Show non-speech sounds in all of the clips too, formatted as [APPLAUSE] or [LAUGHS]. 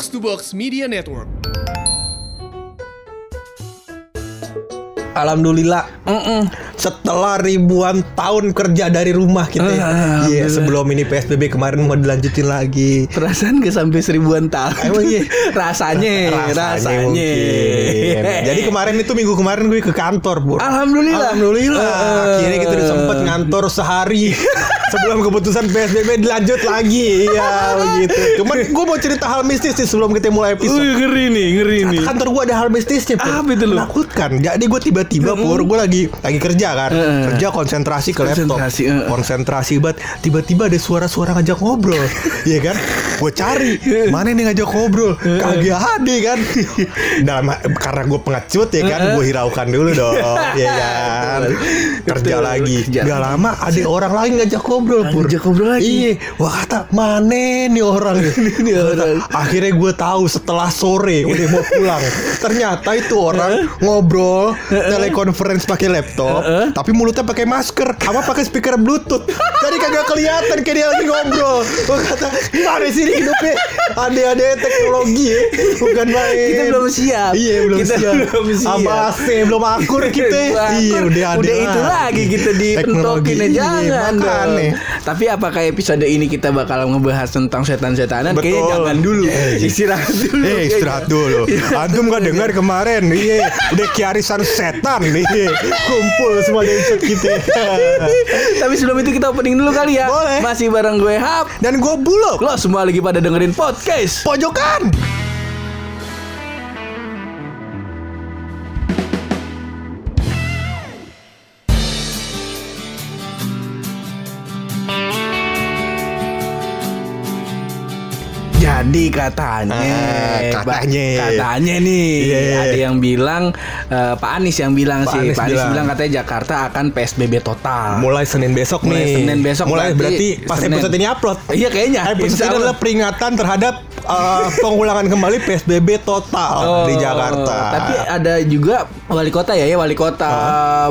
Box to Box Media Network. Alhamdulillah setelah ribuan tahun kerja dari rumah kita ya. Ah, Iya, sebelum ini PSBB kemarin mau dilanjutin lagi. Perasaan gak sampai seribuan tahun. Emang iya? [LAUGHS] rasanya, rasanya. mungkin. Jadi kemarin itu minggu kemarin gue ke kantor, Bu. Alhamdulillah. Alhamdulillah. Eh. Akhirnya kita udah sempet ngantor sehari [LAUGHS] sebelum keputusan PSBB dilanjut lagi. Iya, begitu. Cuman gue mau cerita hal mistis sih sebelum kita mulai episode. ngeri nih, ngeri nih. Kantor gue ada hal mistisnya Pur. Apa itu, Lu? Menakutkan Jadi gue tiba-tiba Pur Gue lagi lagi kerja kan? Heeh. Kerja konsentrasi ke laptop. Konsentrasi, heeh. Konsentrasi banget. Tiba-tiba ada suara-suara ngajak ngobrol. [LAUGHS] Iya kan? Gue cari Mana nih ngajak ngobrol? Kagak ada kan? [LAUGHS] Dalam Karena gue pengecut ya kan? Gue hiraukan dulu dong [LAUGHS] Iya kan? Kerja lagi. Kerja Gak lama ada orang lain ngajak ngobrol Pur. Ngajak ngobrol lagi. Iya. Wah kata Mana nih orang nih? Orang. Akhirnya gue tahu setelah sore udah mau pulang. Ternyata itu orang ngobrol telekonferensi pakai laptop, tapi mulutnya pakai masker, sama pakai speaker bluetooth. Jadi kagak kelihatan kayak dia lagi ngobrol. Gue kata, gimana sih ini hidupnya? Ada-ada teknologi ya, bukan main. Kita belum siap. Iya belum Kita siap. belum siap. Sama AC belum akur kita. Iya udah ada. udah itu lagi kita dipentokin ya Teknologi, jangan iya, dong. Tapi apakah episode ini kita bakal ngebahas tentang setan-setanan? Kayaknya jangan [LAUGHS] dulu. Eh, Istirahat dulu. Eh istirahat dulu Antum gak dengar kemarin Iya Udah kiarisan setan Iya Kumpul semua di episode kita [LAUGHS] Tapi sebelum itu kita opening dulu kali ya. Boleh. Masih bareng gue Hap. Dan gue bulog Lo semua lagi pada dengerin podcast. Pojokan Jadi katanya, Ah, katanya. katanya nih, Iya. ada yang bilang eh, Pak Anies yang bilang Pak sih, Anies Pak Anies bilang. bilang katanya Jakarta akan PSBB total. Mulai Senin besok Mulai nih Senin besok Mulai berarti, berarti Pas Senin. episode ini upload Iya kayaknya. Episode ini adalah peringatan terhadap uh, Pengulangan kembali PSBB total Di Oh, Jakarta Tapi ada juga wali kota ya, ya wali kota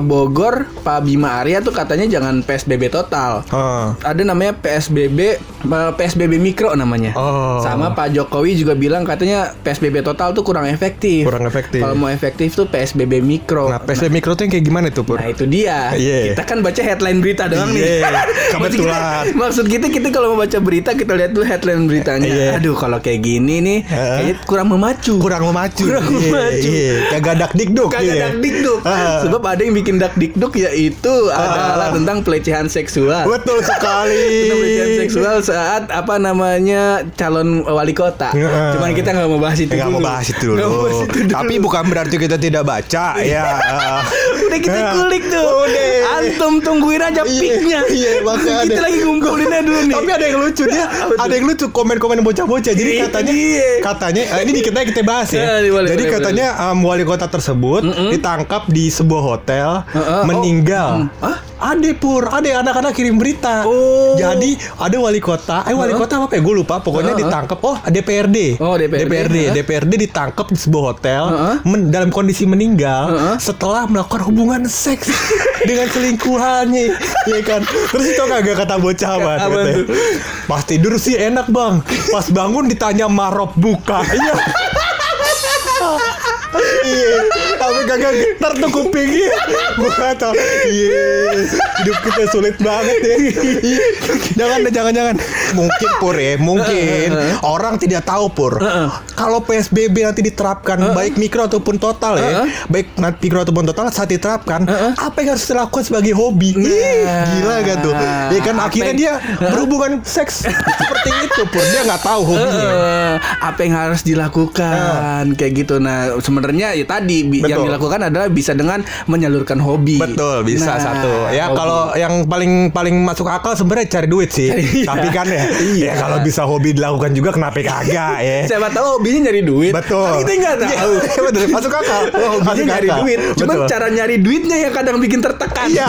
Bogor, Pak Bima Arya tuh katanya jangan PSBB total. Ah. Ada namanya PSBB eh, PSBB mikro namanya. Oh. Sama Pak Jokowi juga bilang katanya PSBB total tuh kurang efektif. Kurang efektif. Kalau mau efektif tuh PSBB mikro. Nah PSBB mikro tuh yang kayak gimana tuh Pur? Nah itu dia. Iya. Kita kan baca headline berita doang nih. Iya, [LAUGHS] Maksud kebetulan. kita, maksud kita kita kalau mau baca berita kita lihat dulu headline beritanya. Iya. Aduh kalau kayak gini nih kayaknya kurang memacu. Kurang memacu Kurang Iya, memacu. iya. Kagak dak dikduk Kagak iya. dak dikduk. Sebab ada yang bikin dak dikduk yaitu adalah tentang pelecehan seksual. Betul sekali. [LAUGHS] Pelecehan seksual saat apa namanya calon wali kota. Cuman kita nggak mau bahas itu dulu. mau bahas itu mau dulu. bahas itu dulu. Tapi bukan berarti kita tidak baca [LAUGHS] ya. [LAUGHS] Udah kita kulik tuh. Udah. Antum tungguin aja Iya, piknya. iya, makanya. Kita lagi ngumpulinnya dulu nih. Tapi ada yang lucu dia, ada yang lucu komen-komen bocah-bocah. Jadi Iya, katanya, iya. katanya eh, ini dikit kita bahas Ya, ya. boleh, Jadi boleh, katanya um, wali kota tersebut ditangkap di sebuah hotel, Heeh, oh, meninggal. hmm. Hah? Ada pur, ada anak-anak kirim berita. Oh. Jadi ada wali kota, eh wali kota apa ya? Gue lupa. Pokoknya Heeh. ditangkap. Oh DPRD. Oh, DPRD. DPRD, Heeh. DPRD ditangkap di sebuah hotel Heeh. men- dalam kondisi meninggal Heeh. setelah melakukan hubungan seks [LAUGHS] dengan selingkuhannya, ya kan? Terus itu kagak kata bocah katanya. tuh? Pas tidur sih enak bang, pas bangun ditanya marop buka, [LAUGHS] iya. Iya, tapi kagak getar tuh kupingnya. Gue kata, iya, hidup kita sulit banget ya. Iya. jangan deh, jangan, jangan. Mungkin pur ya, mungkin orang tidak tahu pur. Kalau PSBB nanti diterapkan baik mikro ataupun total ya, baik nanti mikro ataupun total saat diterapkan, apa yang harus dilakukan sebagai hobi? Ih, gila gak tuh? Ya kan akhirnya dia berhubungan seks seperti itu pur. Dia nggak tahu hobinya. Apa yang harus dilakukan kayak gitu nah sebenarnya ya tadi bi- yang Betul. dilakukan adalah bisa dengan menyalurkan hobi Betul, bisa Nah, satu. Ya kalau yang paling paling masuk akal sebenarnya cari duit sih. Iya. Tapi kan ya, [LAUGHS] Iya. ya kalau bisa hobi dilakukan juga kenapa kagak ya? siapa tahu hobinya nyari duit Betul. Kan kita nggak tahu Iya, [LAUGHS] betul. Masuk akal. Oh, [LAUGHS] hobinya nyari akal. duit cuman Betul. cara nyari duitnya yang kadang bikin tertekan Iya,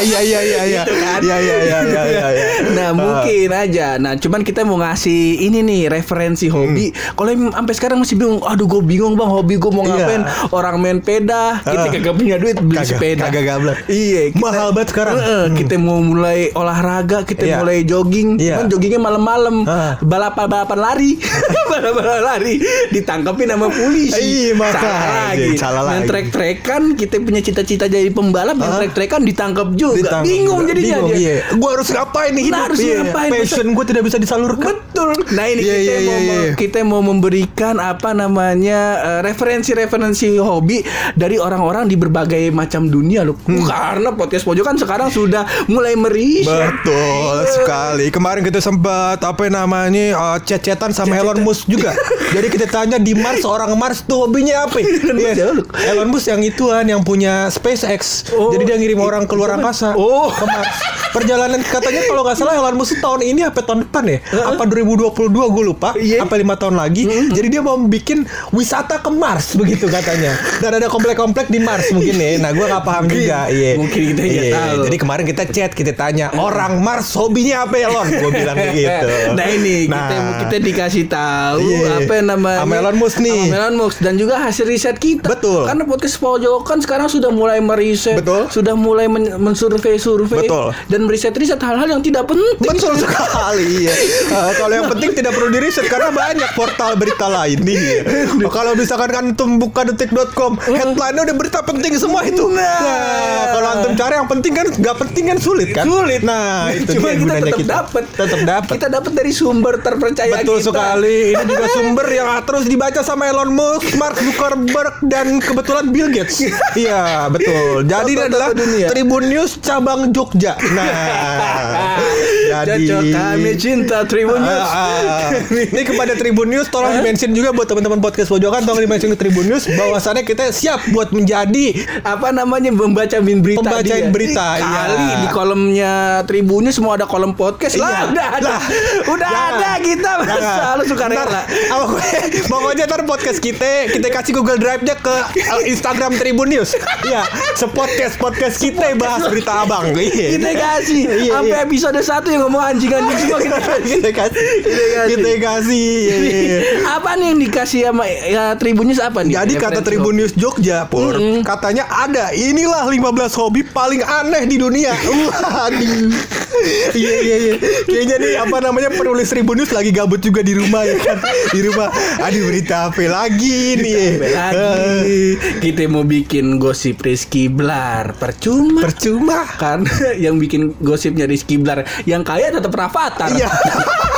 iya, iya, iya, iya. Gitu kan? Iya, iya, iya, iya, iya, iya. Nah Ah. mungkin aja Nah cuman kita mau ngasih Ini nih referensi hobi Hmm. Kalau sampai sekarang masih bingung Aduh gue bingung bang Hobi gue mau Iya. ngapain Orang orang main peda, kita kagak punya duit beli Kagak, sepeda. kagak gablek. Iya, kita- Mahal banget sekarang. Heeh, Hmm. Kita mau mulai olahraga, kita Iya. mulai jogging. Iya. Cuman joggingnya malam-malam. Ah. Balapan balapan lari. [LAUGHS] balapan lari ditangkapin sama polisi. Iya, makanya. salah lagi. Salah lagi. trek-trekan, kita punya cita-cita jadi pembalap, main Ah. trek-trekan ditangkap juga. Ditangkap Bingung juga. jadinya Bingung, dia. iya. Gue harus ngapain nih hidup? Nah, harus Iya. ngapain? Passion gue tidak bisa disalurkan. Betul. Nah ini Iya, kita iya, mau iya, iya. kita mau memberikan apa namanya eh, referensi-referensi hobi dari orang-orang di berbagai macam dunia loh. Hmm. Karena podcast pojokan sekarang sudah mulai meriset. Betul sekali. Kemarin kita sempat apa namanya uh, chat-chatan sama Elon Musk juga. [LAUGHS] Jadi kita tanya di Mars orang Mars tuh hobinya apa? [LAUGHS] Elon Musk Iya. Elon Musk yang ituan yang punya SpaceX. Oh. Jadi dia ngirim orang keluar angkasa. Oh. Ke Mars. Perjalanan katanya kalau nggak salah Elon Musk tahun ini apa tahun depan ya? Apa 2022 gue lupa. Iya. Apa lima tahun lagi. Jadi dia mau bikin wisata ke Mars [LAUGHS] begitu katanya. Dan ada komplek-komplek di Mars mungkin ya. Nah gue nggak paham juga. Iya. Mungkin kita Iya. tahu. Jadi kemarin kita chat kita tanya orang Mars hobinya apa ya Lon? Gue bilang kayak gitu. [LAUGHS] Nah ini kita Nah. kita dikasih tahu Iya. apa namanya Sama Elon Musk nih. Sama Elon Musk dan juga hasil riset kita. Betul. Karena podcast pojokan sekarang sudah mulai meriset, Betul. sudah mulai men- mensurvei-survei Betul. dan meriset-riset hal-hal yang tidak penting. Betul sekali. Iya. Eh, kalau yang penting tidak perlu diriset karena banyak portal berita lain nih. Oh, [LAUGHS] kalau misalkan antum buka detik.com, headline-nya udah berita penting semua itu. Nah, kalau antum cari yang penting kan nggak penting kan sulit kan? Sulit. Nah, itu Cuma dia kita tetap kita. dapat. Tetap dapat. Kita dapat dari sumber terpercaya Betul kita. sekali. Ini juga sumber yang terus dibaca sama Elon Musk, Mark Zuckerberg dan kebetulan Bill Gates. [LAUGHS] Iya, betul. Jadi ini adalah dunia. Tribun News cabang Jogja. Nah, [LAUGHS] jadi kami cinta Tribun News. Ah, ah. Ini kepada Tribun News tolong di-mention juga buat teman-teman podcast pojokan tolong di-mention ke Tribun News bahwasannya kita siap buat menjadi apa namanya membaca berita Pembacain dia. berita, Ih, iya. kali di kolomnya Tribunnya semua ada kolom podcast Iya. lah udah ada Lah, udah jangan. ada kita masa Jangan. lu suka Ntar, rela [LAUGHS] pokoknya ntar podcast kita kita kasih Google Drive-nya ke uh, Instagram Tribun News. Iya, sepodcast podcast kita bahas berita abang. [LAUGHS] Iya. kita kasih Iya, sampai iya. episode satu yang ngomong anjing-anjing semua kita kasih kita kasih. Kita kasih. Iya, iya, iya. apa nih yang dikasih sama ya, Tribunnya apa nih Jadi kata Tribun. News Jogja, Pur, katanya ada. Inilah 15 hobi paling aneh di dunia. [LAUGHS] Waduh. Iya iya iya. Kayaknya nih apa namanya penulis Tribun News lagi gabut juga di rumah ya kan. Di rumah. Aduh berita apa lagi nih? Lagi kita mau bikin gosip Rizky Blar percuma Percuma. karena yang bikin gosipnya Rizky Blar yang kaya tetap Rafathar Iya. [LAUGHS]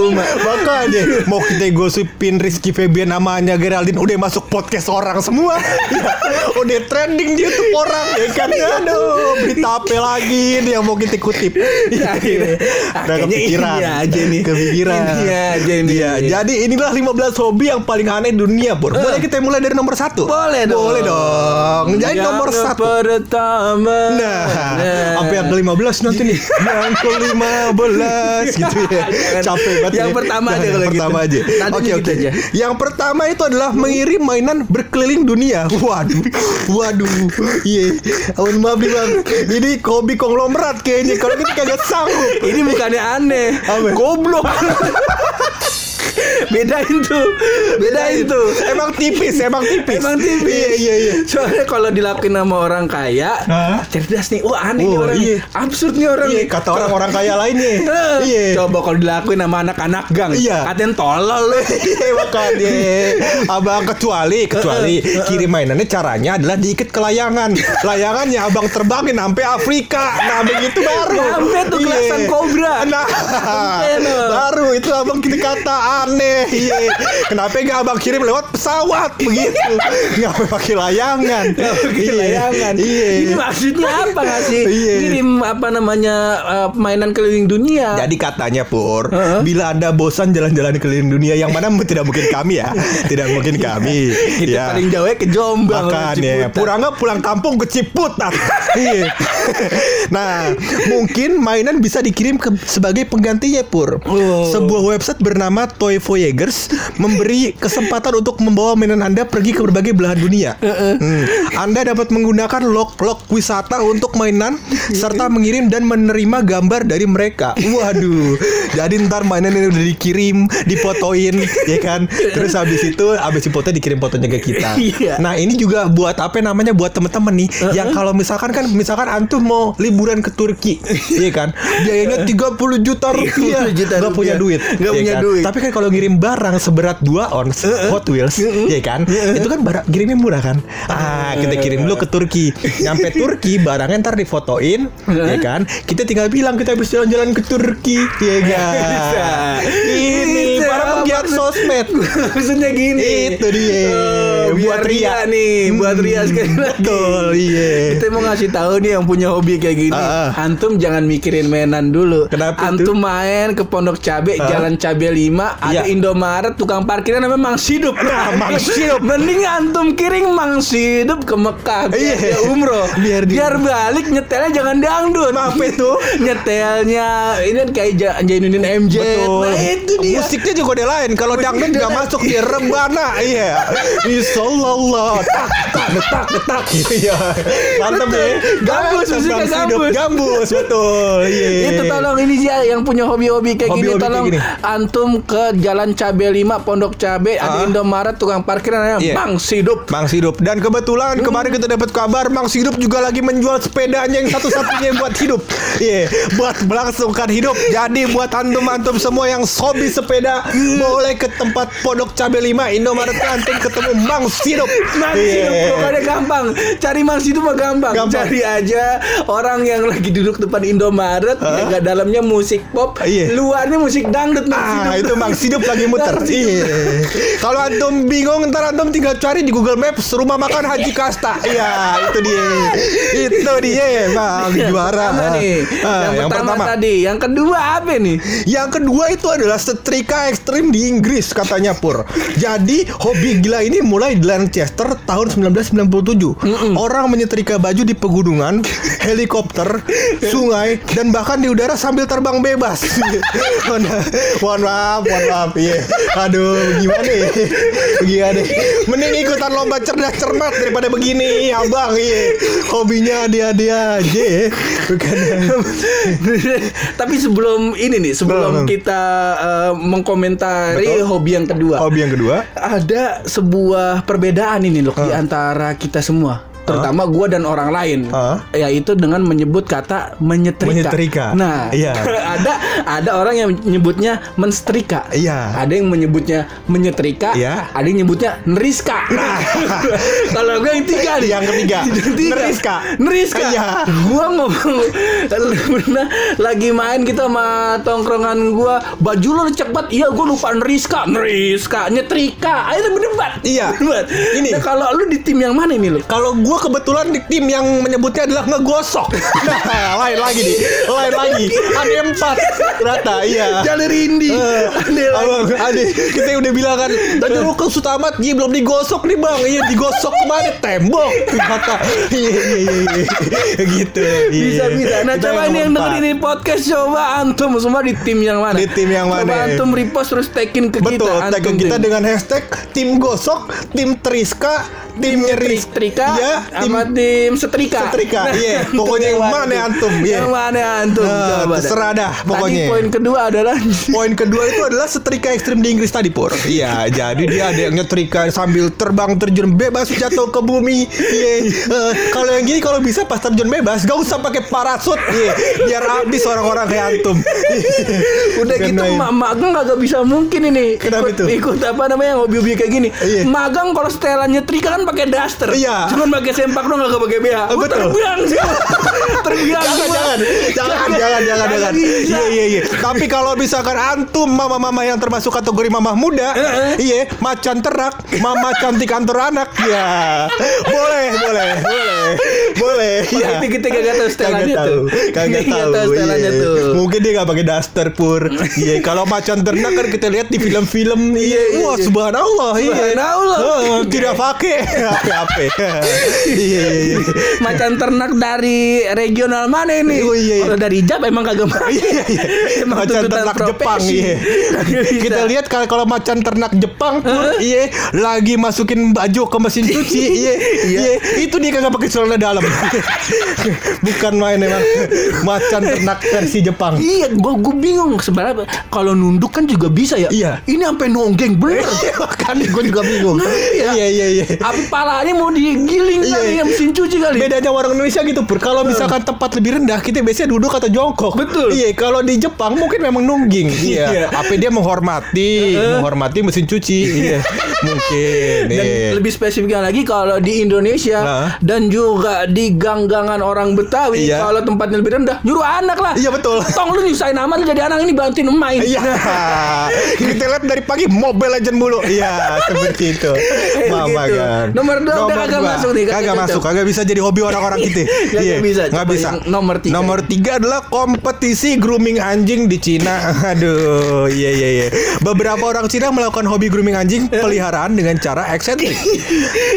Percuma. Makanya mau kita gosipin Rizky Febian namanya Geraldine udah masuk podcast orang semua. Ya, [LAUGHS] udah trending di YouTube orang ya kan. Aduh, berita apa lagi nih yang mau kita kutip. Ya, [LAUGHS] akhirnya, Udah akhirnya kepikiran. ini aja nih. Kepikiran. Ini aja nih. Iya, jadi inilah 15 hobi yang paling aneh dunia, Bor. Boleh kita mulai dari nomor satu? Boleh dong. Boleh dong. Jadi Yang nomor satu. pertama. Nah, apa yang ke-15 nanti nih? [LAUGHS] yang ke-15 gitu ya. Capek banget. Yang ya. pertama aja kalau gitu. pertama aja. Oke, gitu oke. aja. Yang pertama itu adalah mengirim mainan berkeliling dunia. Waduh. Waduh. Iya. Mohon maaf nih, Bang. Ini hobi konglomerat kayaknya. Kalau kita kagak sanggup. Ini bukannya aneh. Goblok. [LAUGHS] Bedain tuh. Bedain tuh. Emang tipis, emang tipis. Emang tipis. Iya, iya, iya. Soalnya kalau dilakuin sama orang kaya, Hah? cerdas nih. Wah, aneh nih Oh, orang. iya. nih. Absurd nih orang Iya, nih. kata orang-orang kaya lainnya. Iya. Coba kalau dilakuin sama anak-anak gang, Iya. katanya tolol lu. [LAUGHS] Iya makanya Abang kecuali Kecuali kirim mainannya caranya adalah diikat ke layangan Layangannya abang terbangin sampai Afrika Nah begitu baru Sampai tuh Iya. kelasan kobra. Nah. Baru itu abang kita kata aneh Iya Kenapa nggak abang kirim lewat pesawat Begitu Nggak pakai layangan Pakai Iya. layangan. Iya Ini maksudnya apa ngasih Iya. ngirim apa namanya uh, mainan keliling dunia? Jadi katanya Pur, bila anda bosan jalan-jalan keliling dunia yang mana tidak mungkin kami ya, tidak mungkin kami. Kita ya. paling jauh ke Jombang. Makanya nggak pulang kampung ke Ciputat. Iya. [LAUGHS] nah, mungkin mainan bisa dikirim ke sebagai penggantinya Pur. Oh. Sebuah website bernama Toy Jaggers memberi kesempatan untuk membawa mainan Anda pergi ke berbagai belahan dunia. Hmm. Anda dapat menggunakan log-log wisata untuk mainan serta mengirim dan menerima gambar dari mereka. Waduh. Jadi ntar mainan ini udah dikirim, difotoin, ya kan? Terus habis itu habis dipoto dikirim fotonya ke kita. Iya. Nah, ini juga buat apa namanya buat teman-teman nih yang kalau misalkan kan misalkan antum mau liburan ke Turki, iya kan? Biayanya 30 juta rupiah. 30 juta Nggak punya duit. Nggak ya punya kan? duit. Tapi kan kalau ngirim barang seberat 2 ons Hot Wheels, ya kan? Itu kan barang kirimnya murah kan? Ah, kita kirim dulu ke Turki. Nyampe Turki barangnya ntar difotoin, ya kan? Kita tinggal bilang kita habis jalan-jalan ke Turki, ya kan? Ini para penggiat sosmed. Maksudnya gini. Itu dia. Oh, Buat ria ria. nih, buat ria sekali lagi. Betul, iya. Kita mau ngasih tahu nih yang punya hobi kayak gini. Ah, ah. Antum jangan mikirin mainan dulu. Kenapa itu? Antum main ke Pondok Cabe, Ah. Jalan Cabe 5, ada Iya. Indomaret, tukang parkirnya namanya Mang Sidup. Nah, [LAUGHS] Mang Sidup. Mending antum kiring Mang Sidup ke Mekah biar Iya. dia umroh. Biar dia- balik nyetelnya jangan dangdut. Apa itu? [LAUGHS] Nyetelnya ini kan kayak Ja- Jainuddin MJ. Betul. Nah, itu dia. Musiknya juga udah lain. Kalau dangdut nggak masuk dia rebana. [LAUGHS] Iya. Insyaallah. Tak tak detak detak. Iya. Mantap ya. Gambus, musiknya gambus. Gambus betul. Iya. Itu tolong ini sih yang punya hobi-hobi kayak gini tolong kayak gini. antum ke Jalan Cabe 5 Pondok Cabe ada Ah. Indomaret tukang parkir namanya Iya. Bang Sidup. Mang Sidup dan kebetulan kemarin kita dapat kabar Mang Sidup juga lagi menjual sepedanya yang satu-satunya buat hidup. Iya, buat melangsungkan hidup. Jadi buat antum-antum semua yang hobi sepeda boleh ke tempat Pondok Cabe 5 Indomaret antum ketemu Mang Sidup. Mang Iya. Sidup pokoknya gampang. Cari Mang Sidup mah gampang. Gampang. Cari aja orang yang lagi duduk depan Indomaret yang gak dalamnya musik pop, Iya. luarnya musik dangdut Mang Ah, Sidup. itu Mang Sidup lagi muter. Iya. Kalau antum bingung ntar antum tinggal cari di Google Maps rumah makan Haji Kasta. Iya, itu dia. Itu dia, Bang juara. Pertama nih. Ah, yang, pertama, tadi, yang kedua apa nih? Yang kedua itu adalah setrika ekstrim di Inggris katanya Pur. Jadi hobi gila ini mulai di Lancaster tahun 1997. Orang menyetrika baju di pegunungan, [LAUGHS] helikopter, sungai, dan bahkan di udara sambil terbang bebas. [LAUGHS] mohon maaf, mohon maaf. Iya. Aduh, gimana ya? Gimana? Mending ikutan lomba cerdas cermat daripada begini, abang. Iya. Hobinya dia dia aja. ya. Bukan. [LAUGHS] Tapi sebelum ini nih, sebelum Belum. kita eh, mengkomentari Betul. hobi yang kedua. Hobi yang kedua. ada sebuah perbedaan ini loh di antara kita semua terutama gua dan orang lain Hah? yaitu dengan menyebut kata menyetrika. Menyetrika. Nah, Iya. [LAUGHS] ada ada orang yang menyebutnya menstrika. Iya. Ada yang menyebutnya menyetrika, Iya. ada yang nyebutnya neriska. Nah, [LAUGHS] kalau gue yang tiga nih. Yang ketiga. [LAUGHS] Tiga. Neriska. Neriska. Iya. Gua ngomong pernah lagi main kita sama tongkrongan gua, baju lo cepet. Iya, gua lupa neriska. Neriska, nyetrika. Ayo berdebat. Iya. Berdebat. Ini. Nah, kalau lu di tim yang mana ini lu? Kalau gue kebetulan di tim yang menyebutnya adalah ngegosok. [LAUGHS] Nah, lain lagi nih. Lain lagi. Ada empat. Ternyata iya. Jalur Indi. Eh, Aneh lagi. abang, ade, kita udah bilang kan tadi lu ke Sutamat iya belum digosok nih bang iya digosok ke mana tembok kata iya iya iya iya. gitu iya, Bisa iya. bisa. Nah Kita coba ini yang dengerin ini podcast coba antum semua di tim yang mana? Di tim yang Coba mana? antum repost terus tagin ke Betul, kita. tag antum kita dengan hashtag tim gosok, tim Triska, tim nyeris, Setrika ya, tim sama tim setrika. setrika. Nah, Iya, antum [LAUGHS] pokoknya yang mana antum, iya. Yang mana antum? Nah, Coba terserah dah, pokoknya. Tadi poin kedua adalah [LAUGHS] Poin kedua itu adalah setrika ekstrim di Inggris tadi Pur Iya jadi dia ada yang nyetrika sambil terbang terjun bebas jatuh ke bumi Iya Eh, Kalau yang gini kalau bisa pas terjun bebas Gak usah pakai parasut Iya Biar habis orang-orang kayak antum udah Bukan gitu main. ma magang kagak bisa mungkin ini Kenapa ikut, itu? ikut apa namanya hobi-hobi kayak gini. Iya. Magang kalau setelan nyetrika kan pakai daster. Iya. Cuman pakai sempak doang kagak pakai BH. Betul. Terbiang [LAUGHS] sih. Jangan, jangan, jangan. Iya, iya, iya. Tapi kalau misalkan antum mama-mama yang termasuk kategori mama muda, iya, macan terak, mama cantik kantor anak, ya, boleh, boleh, boleh, boleh. Wah, Iya. itu kita kagak tahu setelannya Kagak tuh. tahu, kagak tahu. setelannya iya. tuh. Mungkin dia nggak pakai daster pur. Iya, kalau macan ternak kan kita lihat di film-film. Iya, iya, wah iya. subhanallah. Iya. Subhanallah. Oh, tidak pakai. Ape-ape. Iya iya iya. Macan ternak dari regional mana ini? Oh, iya, iya. Kalau dari Jap emang kagak mau. Iya iya. [LAUGHS] Emang Macan ternak profesi. Jepang iya. [LAUGHS] Kita lihat kalau macan ternak Jepang Pur, iya lagi masukin baju ke mesin cuci [LAUGHS] iya iya itu dia kagak pakai celana dalam. Bukan main emang macan ternak versi Jepang. Iya, gua gua bingung sebenarnya kalau nunduk kan juga bisa ya. Iya. Ini sampai nonggeng bener. kan gue juga bingung. Iya. Iya iya iya. Apa palanya mau digiling Iya. kali ya mesin cuci kali. Bedanya orang Indonesia gitu Pur Kalau misalkan tempat lebih rendah Kita biasanya duduk atau jongkok Betul. Iya kalau di Jepang mungkin memang nungging [LAUGHS] Iya. Iya Apa dia menghormati Menghormati mesin cuci Iya [LAUGHS] Mungkin Dan iya. lebih spesifiknya lagi kalau di Indonesia Nah. dan juga di gang-gangan orang Betawi Iya. kalau tempatnya lebih rendah nyuruh anak lah. Iya betul [LAUGHS] Tong lu nyusahin amat lu jadi anak ini bantuin main. Iya Kita lihat dari pagi Mobile Legend mulu Iya Seperti itu Mama Gitu. kan Nomor dua udah kagak masuk nih, kagak masuk Kagak bisa jadi hobi orang-orang kita Kagak bisa. Nggak bisa nomor tiga. Nomor tiga adalah kompetisi grooming anjing di Cina. [LAUGHS] Aduh Iya iya iya. Beberapa orang Cina melakukan hobi grooming anjing Peliharaan dengan cara eksentrik. [LAUGHS]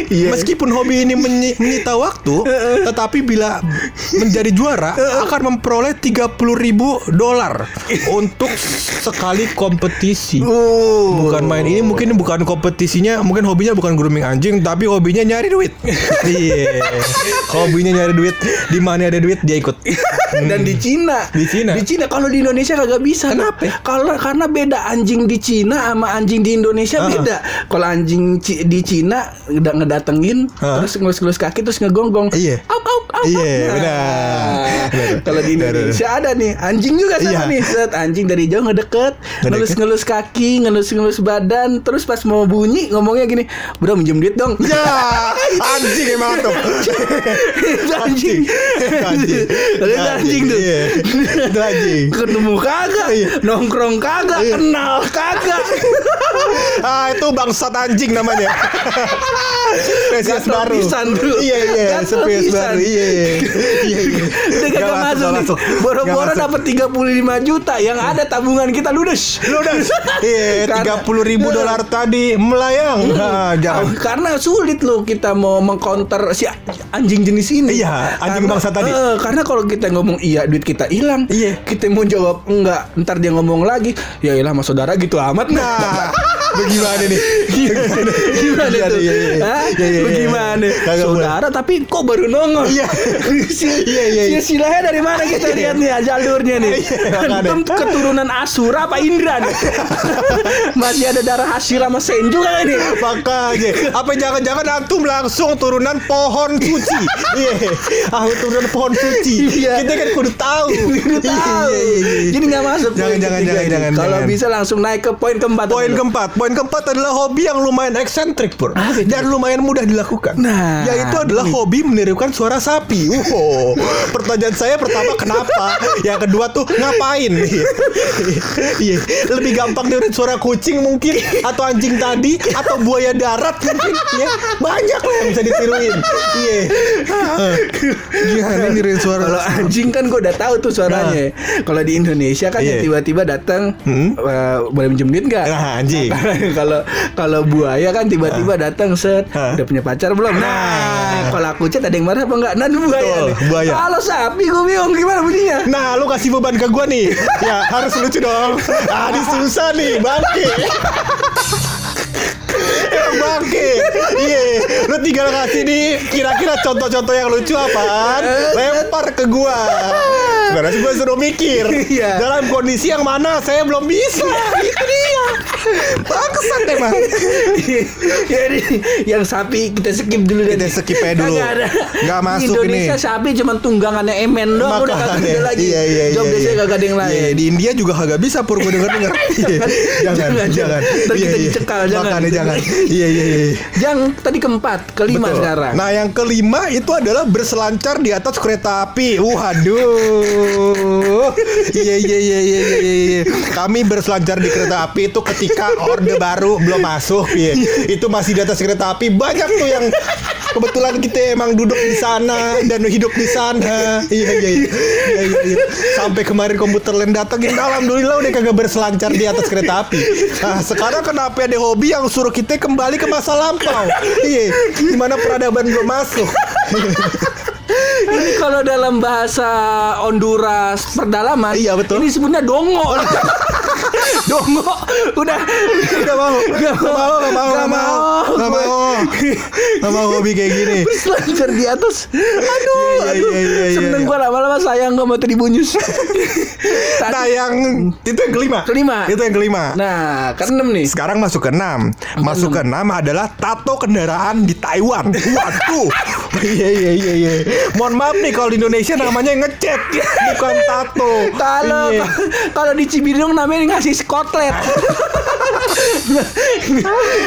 Iya. Meskipun hobi ini menyi- menyita waktu [LAUGHS] Tetapi bila menjadi juara Akan memperoleh 30 ribu dolar Untuk sekali kompetisi. Oh. Bukan main ini mungkin bukan kompetisinya Mungkin hobinya bukan grooming anjing Tapi hobinya nyari duit. Iya. Hobinya nyari duit di mana ada duit dia ikut. Dan di Cina. Di Cina. Di Cina kalau di Indonesia kagak bisa. Kenapa? Kalau karena beda anjing di Cina sama anjing di Indonesia Ah. beda. Kalau anjing di Cina udah ngedatengin Ah. terus ngelus-ngelus kaki terus ngegonggong. Iya. Auk auk auk. Iya, benar. Benar. Kalau di Indonesia ada nih anjing juga sama Iya. nih. Set anjing dari jauh ngedeket, ngelus-ngelus kaki, ngelus-ngelus badan, terus pas mau bunyi ngomongnya gini, "Bro, minjem duit dong." Ya [LAUGHS] Anjing emang tuh Itu anjing. Anjing Itu anjing tuh. Itu anjing ketemu kagak Iya. nongkrong kagak Iya. kenal kagak. [LAUGHS] Ah itu bangsat anjing namanya. [LAUGHS] Spesies baru. Iya iya Spesies baru. Iya iya Iya. [LAUGHS] Iya kagak masuk, nih. boro-boro dapat 35 juta. Yang ada tabungan kita ludes. Ludes. Iya Karena- tiga puluh ribu dolar tadi melayang. Nah, jangan. Karena sulit loh kita mau mengcounter si anjing jenis ini. Iya, anjing bangsa tadi. eh, karena kalau kita ngomong iya duit kita hilang, Iya. kita mau jawab enggak, ntar dia ngomong lagi, ya ilah mas saudara gitu amat. Nah, [LAUGHS] bagaimana nih? Gimana, gimana Iya, tuh? iya, iya. Hah? Iya, iya, iya. Bagaimana? Saudara tapi kok baru nongol? Iya. [LAUGHS] Iya, iya, iya. si silahnya dari mana kita lihat nih jalurnya nih? Antum keturunan Asura apa Indra nih? [LAUGHS] Masih ada darah Hashira sama Senju kan ini? Makanya Apa jangan-jangan antum langsung turunan pohon suci Iya Aku turunan pohon suci Iya. Kita kan kudu tahu [LAUGHS] Udah tahu. Jadi nggak masuk. Jangan, poin jangan, ketiga jangan, ini. jangan, Kalau bisa langsung naik ke poin keempat. Poin keempat Poin keempat adalah hobi yang lumayan eksentrik Pur Dan lumayan mudah dilakukan Nah, Yaitu adalah hobi menirukan suara sapi Wow Pertanyaan saya pertama kenapa Yang kedua tuh ngapain Iya. Iya Lebih gampang niruin suara kucing mungkin Atau anjing tadi Atau buaya darat mungkin ya Banyak lah yang bisa ditiruin Iya Gimana niruin suara Kalau anjing kan gue udah tahu tuh suaranya. Kalau di Indonesia kan Nah. Iya. yang tiba-tiba datang Hmm. eh, boleh minjem duit nggak? Nah, anjing. [LAUGHS] Kalau kalau buaya kan tiba-tiba datang set Hah. udah punya pacar belum? Nah, Nah. kalau aku chat ada yang marah apa enggak? Nah, buaya. Betul, nih. buaya. Kalau sapi gue bingung gimana bunyinya. Nah, lu kasih beban ke gua nih. [LAUGHS] Ya, harus lucu dong. Ah, susah nih, bangke. [LAUGHS] Bangke. Iya, lu tinggal kasih nih kira-kira contoh-contoh yang lucu apaan? Lempar ke gua. Berarti gua suruh mikir. Iya. Dalam kondisi yang mana saya belum bisa. Itu dia. Bangsat emang. Jadi yang sapi kita skip dulu deh. Kita skip aja dulu. Kagak ada. Nggak masuk Indonesia ini. sapi cuma tunggangannya emen doang udah kagak ada lagi. Iya, iya, iya, Job desa iya. kagak ada yang lain. Iya, di India juga kagak bisa pur gue denger [LAUGHS] denger. Jangan, jangan, jangan. Kita dicekal, jangan. Jangan. Iya iya iya. Yang tadi keempat, kelima sekarang. Nah yang kelima itu adalah berselancar di atas kereta api. Waduh. Iya iya iya iya iya. iya. Kami berselancar di kereta api itu ketika orde baru belum masuk. Iya. Itu masih di atas kereta api banyak tuh yang Kebetulan kita emang duduk di sana dan hidup di sana. Iya iya iya. Iya, iya, iya. Sampai kemarin komputer lain datangin alhamdulillah udah kagak berselancar di atas kereta api. Nah, sekarang kenapa ada hobi yang suruh kita kembali ke masa lampau? Iya, gimana peradaban belum masuk? Ini kalau dalam bahasa Honduras perdalaman, Iya, betul. Ini sebenarnya dongo. [LAUGHS] dongo udah Gak mau, gak mau, gak mau, gak mau, gak mau, gak mau hobi kayak gini. Berselancar di atas. Aduh, Iya, aduh. iya, iya, iya, Seneng iya. gua lama-lama sayang gak mau tribunyus. [LAUGHS] Nah yang itu yang kelima. Kelima. Itu yang kelima. Nah, keenam nih. Sekarang masuk ke enam. Masuk ke enam adalah tato kendaraan di Taiwan. Waduh. Iya iya iya iya. Mohon maaf nih kalau di Indonesia namanya ngecat bukan tato. Kalau Iya. kalau di Cibinong namanya ngasih skotlet.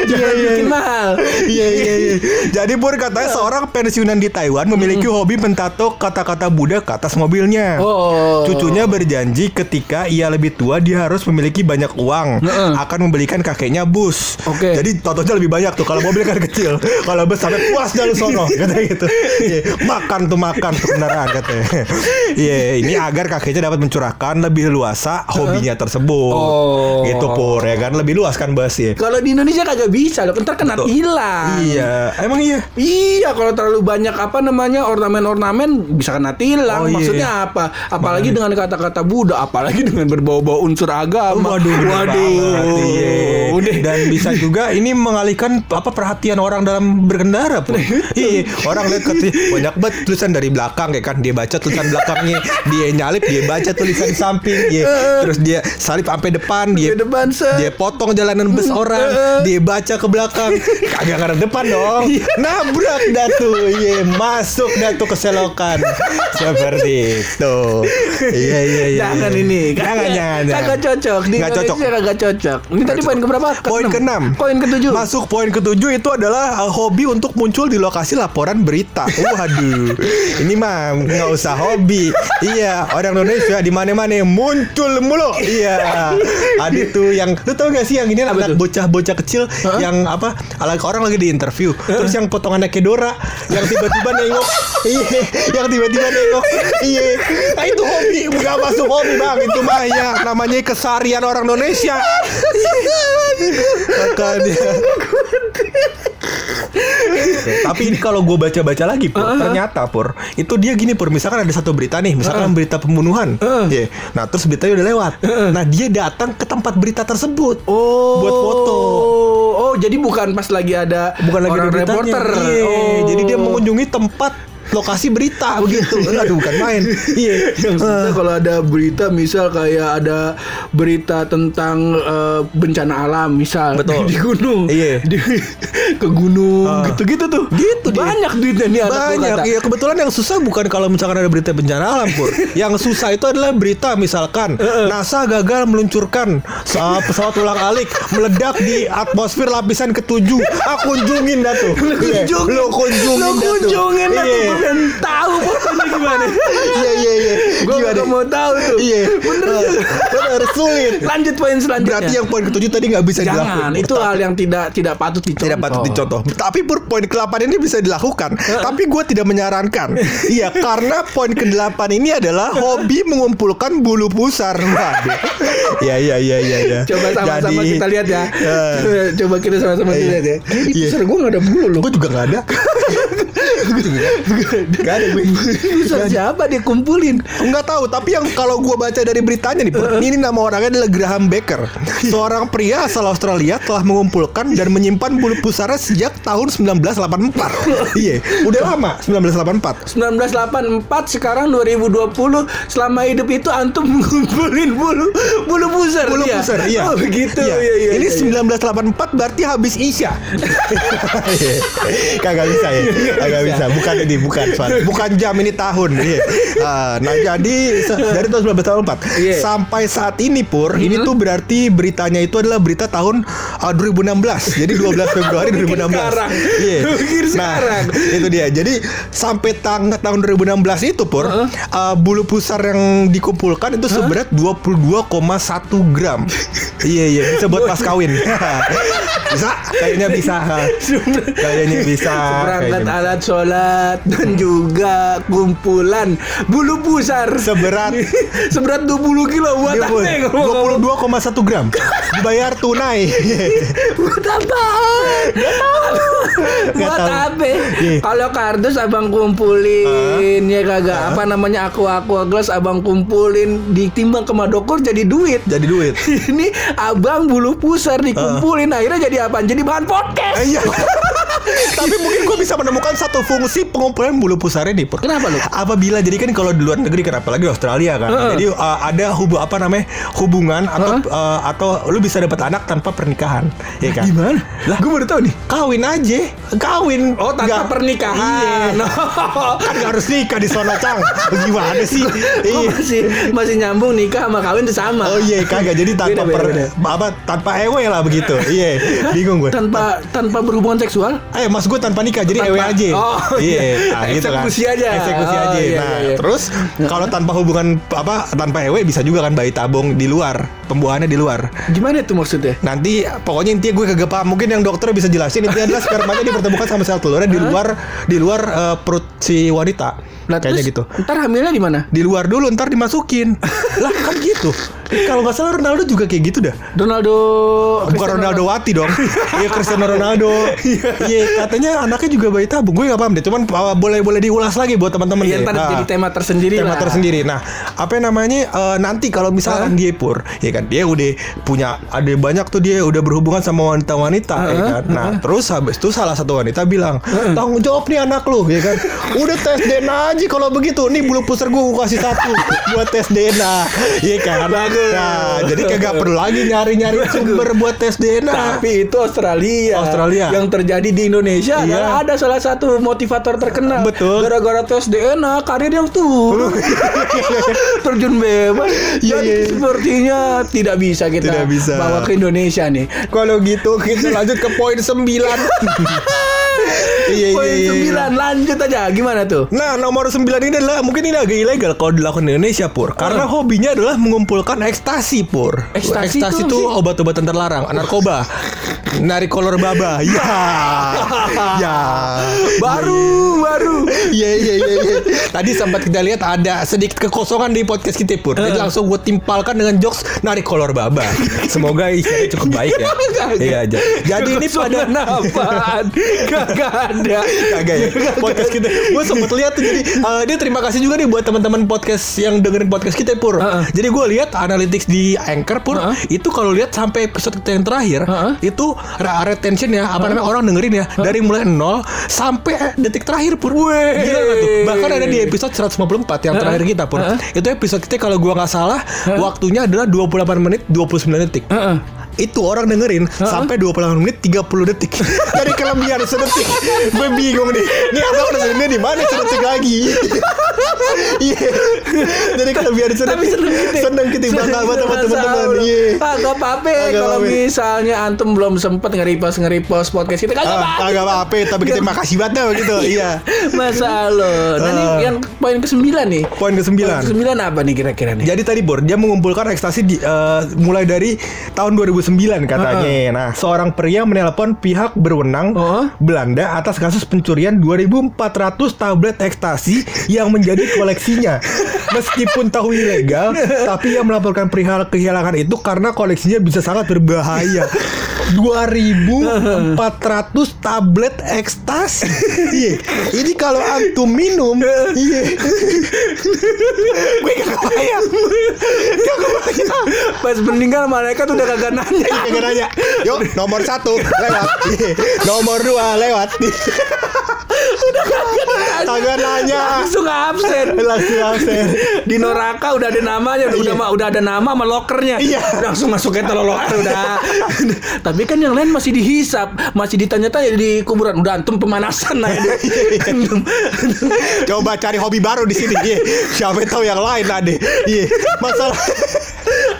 Jangan iya, bikin iya. mahal. Iya iya iya. Jadi Pur katanya seorang pensiunan di Taiwan memiliki hobi mentato kata-kata Buddha ke atas mobilnya. Oh. Cucunya berjanji ketika ia lebih tua dia harus memiliki banyak uang akan membelikan kakeknya bus. Oke. Jadi totonya lebih banyak tuh kalau mobil kan kecil. Kalau bus sampai puas lu sono [LAUGHS] katanya gitu. Iya, makan tuh makan tuh kendaraan katanya. Iya, ini agar kakeknya dapat mencurahkan lebih luasa hobinya tersebut. Oh. Gitu Pur ya kan lebih luas kan bus ya. Kalau di Indonesia kagak bisa loh, ntar kena tilang. Iya, emang iya. Iya, kalau terlalu banyak apa namanya ornamen-ornamen bisa kena tilang. Oh, iya. Maksudnya apa? Apalagi dengan kata-kata Buddha, apalagi dengan berbau-bau unsur agama. Waduh, waduh. banget, iya. Udah. Dan bisa juga ini mengalihkan apa perhatian orang dalam berkendara pun. [LAUGHS] iya, orang lihat katanya banyak banget tulisan dari belakang ya kan dia baca tulisan belakangnya, dia nyalip dia baca tulisan samping, iya. Terus dia salip sampai depan, dia Di depan dia potong jalanan bus [LAUGHS] orang, dia baca ke belakang, kagak ngarep depan dong, nabrak dah tuh, iya masuk dah tuh ke selokan, seperti itu, iya iya iya. Jangan iya. ini. jangan jangan. Kagak cocok. Di Nggak cocok. Kagak cocok. Ini tadi poin keberapa? Poin ke-6 Poin ke-7. Masuk poin ke-7 itu adalah hobi untuk muncul di lokasi laporan berita. Waduh. Ini mah nggak usah hobi. Iya, orang Indonesia di mana-mana muncul mulu. Iya. Ada tuh yang lu tau gak sih yang ini anak bocah-bocah kecil yang apa? ala- Orang lagi di interview. Terus yang potongannya kayak Dora yang tiba-tiba nengok. Iya, yang tiba-tiba nengok. Iya. Nah, itu hobi, bukan masuk hobi, Bang. Itu mah ya namanya kesarian orang Indonesia. Makanya. Tapi ini kalau gue baca-baca lagi pur, ternyata pur itu dia gini pur. Misalkan ada satu berita nih, misalkan berita pembunuhan, Iya. Nah terus beritanya udah lewat. Nah dia datang ke tempat berita tersebut. Oh. Buat foto. Oh, jadi bukan pas lagi ada Bukan lagi orang ada beritanya. reporter. Iya. Oh. Jadi dia mengunjungi tempat lokasi berita begitu. [LAUGHS] Aduh bukan main. Iya. Yang sebenarnya kalau ada berita misal kayak ada berita tentang eh, bencana alam misal Betul. [LAUGHS] di gunung Iya. di, ke gunung Ah. gitu-gitu tuh Gitu dia. banyak duitnya nih anak Banyak. Iya kebetulan yang susah bukan kalau misalkan ada berita bencana alam pur. [LAUGHS] yang susah itu adalah berita misalkan NASA gagal meluncurkan sa- pesawat ulang alik meledak di atmosfer lapisan ketujuh. Ah kunjungin dah tuh. Lu Iya, kunjungin, Lu kunjungin lu tuh. kunjungin dah tuh, Iya. pengen tahu pokoknya gimana. Iya iya iya. Gue gak mau tahu tuh. Iya. Bener. Ah, Bener sulit. Lanjut poin selanjutnya. Berarti yang poin ketujuh tadi nggak bisa jangan. dilakukan. Itu hal yang tidak tidak patut dicontoh. tidak patut dicontoh. Tapi pur poin ke-8 ini bisa dilakukan. Tapi gue tidak menyarankan. [LAUGHS] Iya, karena poin ke-8 ini adalah hobi mengumpulkan bulu pusar. Waduh. Ya, ya, ya, ya, ya. Coba sama-sama kita lihat ya. eh, Coba kita sama-sama Iya. lihat ya. Iya. pusar gue gak ada bulu loh. gue juga nggak ada. [LAUGHS] Gak ada gue. Pusar siapa dia kumpulin? Enggak tahu, tapi yang kalau gue baca dari beritanya nih, Pur, ini nama orangnya adalah Graham Baker. Seorang pria asal Australia telah mengumpulkan dan menyimpan bulu pusarnya sejak tahun 1984. Iya, udah lama 1984. 1984 sekarang 2020 selama hidup itu antum [LAUGHS] ngumpulin bulu bulu pusar Bulu dia. pusar, iya. Oh begitu. Iya. Iya, iya, Ini iya. 1984 berarti habis Isya. [LAUGHS] Kagak bisa ya. Kagak bisa. bisa. Bukan ini, bukan Swan. [LAUGHS] Bukan jam ini tahun. Iya. Ah, nah, jadi dari tahun 1984 Iya. sampai saat ini Pur, ini tuh berarti beritanya itu adalah berita tahun ah, 2016. Jadi 12 Februari [LAUGHS] 2016. sekarang. Iya. Nah, itu dia. Jadi sampai tang tahun 2016 itu Pur, ah, bulu pusar yang dikumpulkan itu seberat 22,1 gram. iya, iya, bisa buat pas kawin. [LAUGHS] bisa, kayaknya bisa. Kayaknya bisa. Alat sholat dan juga kumpulan bulu pusar Seberat [LAUGHS] seberat 20 kilo buat apa? ya, ngomong-ngomong? 22,1 gram dibayar tunai. [LAUGHS] Buat apa? Buat apa? Iya. Kalau kardus abang kumpulin ya kagak apa namanya aku aku gelas abang kumpulin ditimbang ke madokor jadi duit. Jadi duit. [LAUGHS] Ini abang bulu pusar dikumpulin akhirnya jadi apa? Jadi bahan podcast. Iya. Tapi mungkin gue bisa menemukan satu fungsi pengumpulan bulu pusar ini, Pur. Kenapa lu? Apabila jadi kan kalau di luar negeri kan apalagi Australia kan. Heeh. Jadi uh, ada hubu apa namanya? hubungan atau uh, atau lu bisa dapat anak tanpa pernikahan, ya kan? Gimana? Lah, gue baru tahu nih. Kawin aja, kawin. Oh, tanpa Nggak- pernikahan. Iya. [LAUGHS] kan nggak harus nikah di sana, Cang. Gimana sih? Iya. masih masih nyambung nikah sama kawin itu sama. Oh iya kagak jadi tanpa Beda, per, beda, apa tanpa ewe lah begitu. Iya, bingung gue. Tanpa tanpa berhubungan seksual? Ayo mas gue tanpa nikah jadi Tanpa- ewe aja. Oh, iya. iya. Nah, gitu kan. Eksekusi aja. Eksekusi Oh, aja. iya, nah, iya, iya. terus kalau tanpa hubungan apa tanpa ewe bisa juga kan bayi tabung di luar, pembuahannya di luar. Gimana itu maksudnya? Nanti pokoknya intinya gue kagak paham. Mungkin yang dokter bisa jelasin intinya adalah spermanya dipertemukan sama sel telurnya di luar di luar eh, perut si wanita. Lah, Kayaknya terus gitu. Ntar hamilnya di mana? Di luar dulu ntar dimasukin. [LAUGHS] lah kan gitu. Kalau nggak salah Ronaldo juga kayak gitu dah. Ronaldo Bukan Ronaldo. Wati dong. Iya Cristiano Ronaldo. Iya. Katanya anaknya juga bayi tabung. Gue gak paham deh Cuman uh, boleh boleh diulas lagi buat teman-teman Iya ntar Nah, jadi tema tersendiri tema lah. tersendiri. Nah apa namanya uh, Nanti kalau misalkan dia pur Ya kan dia udah punya Ada banyak tuh dia udah berhubungan sama wanita-wanita ya kan? Nah terus habis itu salah satu wanita bilang Tanggung jawab nih anak lu ya kan? Udah tes DNA aja kalau begitu. Nih bulu pusar gue kasih satu Buat tes DNA Iya kan Nah jadi kagak perlu lagi nyari-nyari sumber buat tes DNA Tapi itu Australia. Australia. Yang terjadi di Indonesia Iya. adalah ada salah satu motivator terkenal. Betul. Gara-gara tes DNA karirnya turun. [LAUGHS] Terjun bebas. Iya, Jadi iya, iya. sepertinya tidak bisa kita Tidak bisa. bawa ke Indonesia nih. Kalau gitu kita lanjut ke poin 9 [LAUGHS] Iya Poin iya iya. sembilan lanjut aja. Gimana tuh? Nah nomor 9 ini adalah mungkin ini agak ilegal kalau dilakukan di Indonesia Pur. Karena hobinya adalah mengumpulkan ekstasi Pur. Ekstasi Ekstasi itu itu obat-obatan terlarang Narkoba [LAUGHS] Narik kolor baba. [LAUGHS] Ya. Ya. Baru baru. Iya iya iya iya. Tadi sempat kita lihat ada sedikit kekosongan di podcast kita Pur. Jadi langsung gue timpalkan dengan jokes narik kolor baba. Semoga isinya cukup baik ya. [LAUGHS] Iya aja Jadi ini pada apaan? Kagak ada. Kagak ya. Podcast kita. Gue sempet lihat tuh jadi eh, dia terima kasih juga nih buat teman-teman podcast yang dengerin podcast kita pur. Jadi gue lihat analytics di anchor pur. Itu kalau lihat sampai episode kita yang terakhir Heeh. itu ra- retention ya apa namanya orang dengerin ya dari mulai nol sampai detik terakhir pur. Weh. Gila nggak tuh? Bahkan ada di episode 154 yang terakhir kita pur. Itu episode kita kalau gua nggak salah waktunya adalah 28 menit 29 detik. Heeh. Itu orang dengerin sampai 28 menit 30 detik. [LAUGHS] Dari kelebihan sedetik. Gue bingung nih ini abang dengerinnya di mana sedetik lagi? [LAUGHS] Iya. Dari kelebihan sedetik seneng seneng gitu bakal buat teman-teman. iya. Ah, gak apa-apa Kagak kalau misalnya antum belum sempet nge-repost nge-repost podcast kita kagak Ah, apa-apa. agak apa-apa tapi kita makasih banget dah gitu [LAUGHS] iya. Masa lo. Nah, ini Ah. yang poin ke-9 nih. poin ke Poin 9 ke-9 apa nih kira-kira nih? Jadi tadi Bor, dia mengumpulkan ekstasi di, eh, mulai dari tahun 2009 katanya. Nah, seorang pria menelpon pihak berwenang Oh. Belanda atas kasus pencurian 2400 tablet ekstasi yang menjadi koleksinya. Meskipun tahu ilegal, tapi ia melaporkan perihal kehilangan itu karena koleksinya bisa sangat berbahaya. 2400 tablet ekstasi. Iya. Ini kalau antum minum, iya. Gue gak kebayang. Gak kebayang. Pas meninggal malaikat udah kagak nanya. Kagak nanya. Yuk, nomor satu lewat. Iya. [LAUGHS] nomor dua lewat. [LAUGHS] Kagak nanya. Langsung absen. [LAUGHS] Langsung absen. Di Noraka udah ada namanya, udah udah, udah ada nama sama lokernya. Iya. Langsung masuk ke loker udah. Tapi kan yang lain masih dihisap, masih ditanya-tanya di kuburan. Udah antum pemanasan nah. Antum- Coba cari hobi baru di sini. Iya. Siapa tahu yang lain ada. Iya. Masalah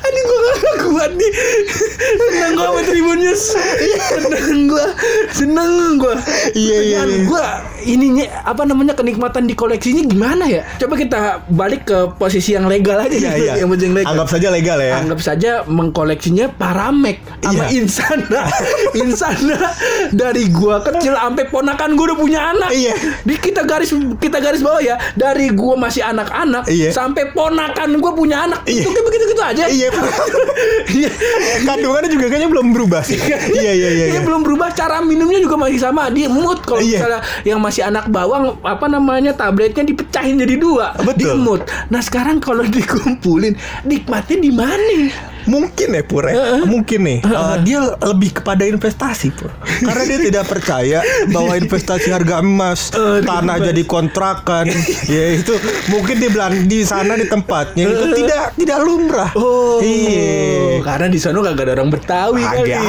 Ini gue gak kuat nih Seneng gue sama Tribun News Seneng gue Seneng gue Iya, iya, iya. Gue ininya Apa namanya Kenikmatan di koleksinya gimana ya Coba kita balik ke posisi yang legal aja Iya, gitu, iya. Yang penting legal Anggap saja legal ya. Anggap saja mengkoleksinya Paramek Sama Iya. Insana [LAUGHS] Insana Dari gua kecil sampai ponakan gua udah punya anak Iya. Di kita garis kita garis bawah ya Dari gua masih anak-anak Iya. Sampai ponakan gua punya anak Iya. Itu kayak begitu-gitu aja Iya. [LAUGHS] Iya. Kandungannya juga kayaknya belum berubah sih. Iya iya iya. Ini iya. belum berubah cara minumnya juga masih sama di emut kalau Iya. misalnya yang masih anak bawang apa namanya tabletnya dipecahin jadi dua Betul. diemut nah sekarang kalau [LAUGHS] dikumpulin nikmatnya di mana Mungkin ya Pur ya. Mungkin nih eh, Dia lebih kepada investasi Pur Karena dia tidak percaya Bahwa investasi harga emas Aduh, Tanah jadi kontrakan [LAUGHS] Ya itu Mungkin di belan di sana di tempatnya Itu tidak tidak lumrah oh Iya karena di sana gak ada orang Betawi kali Ada.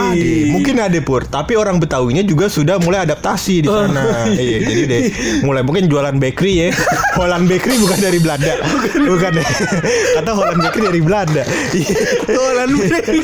Mungkin ada pur, tapi orang Betawinya juga sudah mulai adaptasi di Oh, sana. [LAUGHS] iya, jadi deh mulai mungkin jualan bakery ya. [LAUGHS] Holland Bakery bukan dari Belanda. Bukan. Kata Holland Bakery dari Belanda. Iya. Holland Bakery.